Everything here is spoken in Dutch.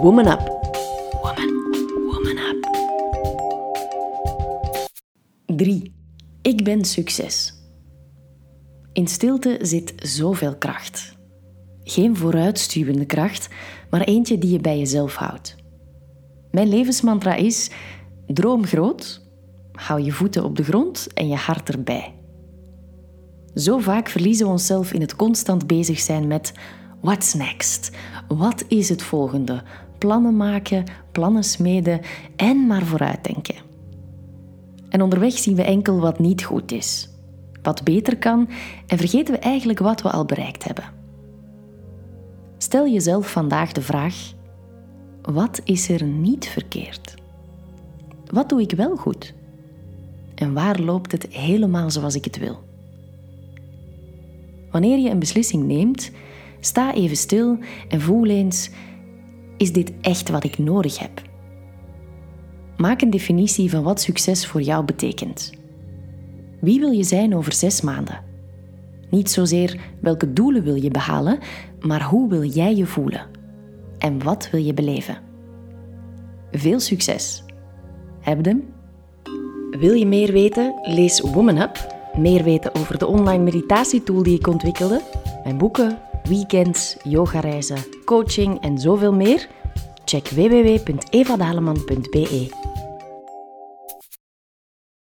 Woman Up. Woman, woman up. 3. Ik ben succes. In stilte zit zoveel kracht. Geen vooruitstuwende kracht, maar eentje die je bij jezelf houdt. Mijn levensmantra is: droom groot, hou je voeten op de grond en je hart erbij. Zo vaak verliezen we onszelf in het constant bezig zijn met what's next? Wat is het volgende? Plannen maken, plannen smeden en maar vooruitdenken. En onderweg zien we enkel wat niet goed is, wat beter kan en vergeten we eigenlijk wat we al bereikt hebben. Stel jezelf vandaag de vraag: wat is er niet verkeerd? Wat doe ik wel goed? En waar loopt het helemaal zoals ik het wil? Wanneer je een beslissing neemt, sta even stil en voel eens: is dit echt wat ik nodig heb? Maak een definitie van wat succes voor jou betekent. Wie wil je zijn over zes maanden? Niet zozeer welke doelen wil je behalen, maar hoe wil jij je voelen? En wat wil je beleven? Veel succes! Heb hem? Wil je meer weten? Lees Woman Up. Meer weten over de online meditatietool die ik ontwikkelde, mijn boeken, weekends, yogareizen, coaching en zoveel meer? Check www.evadaleman.be.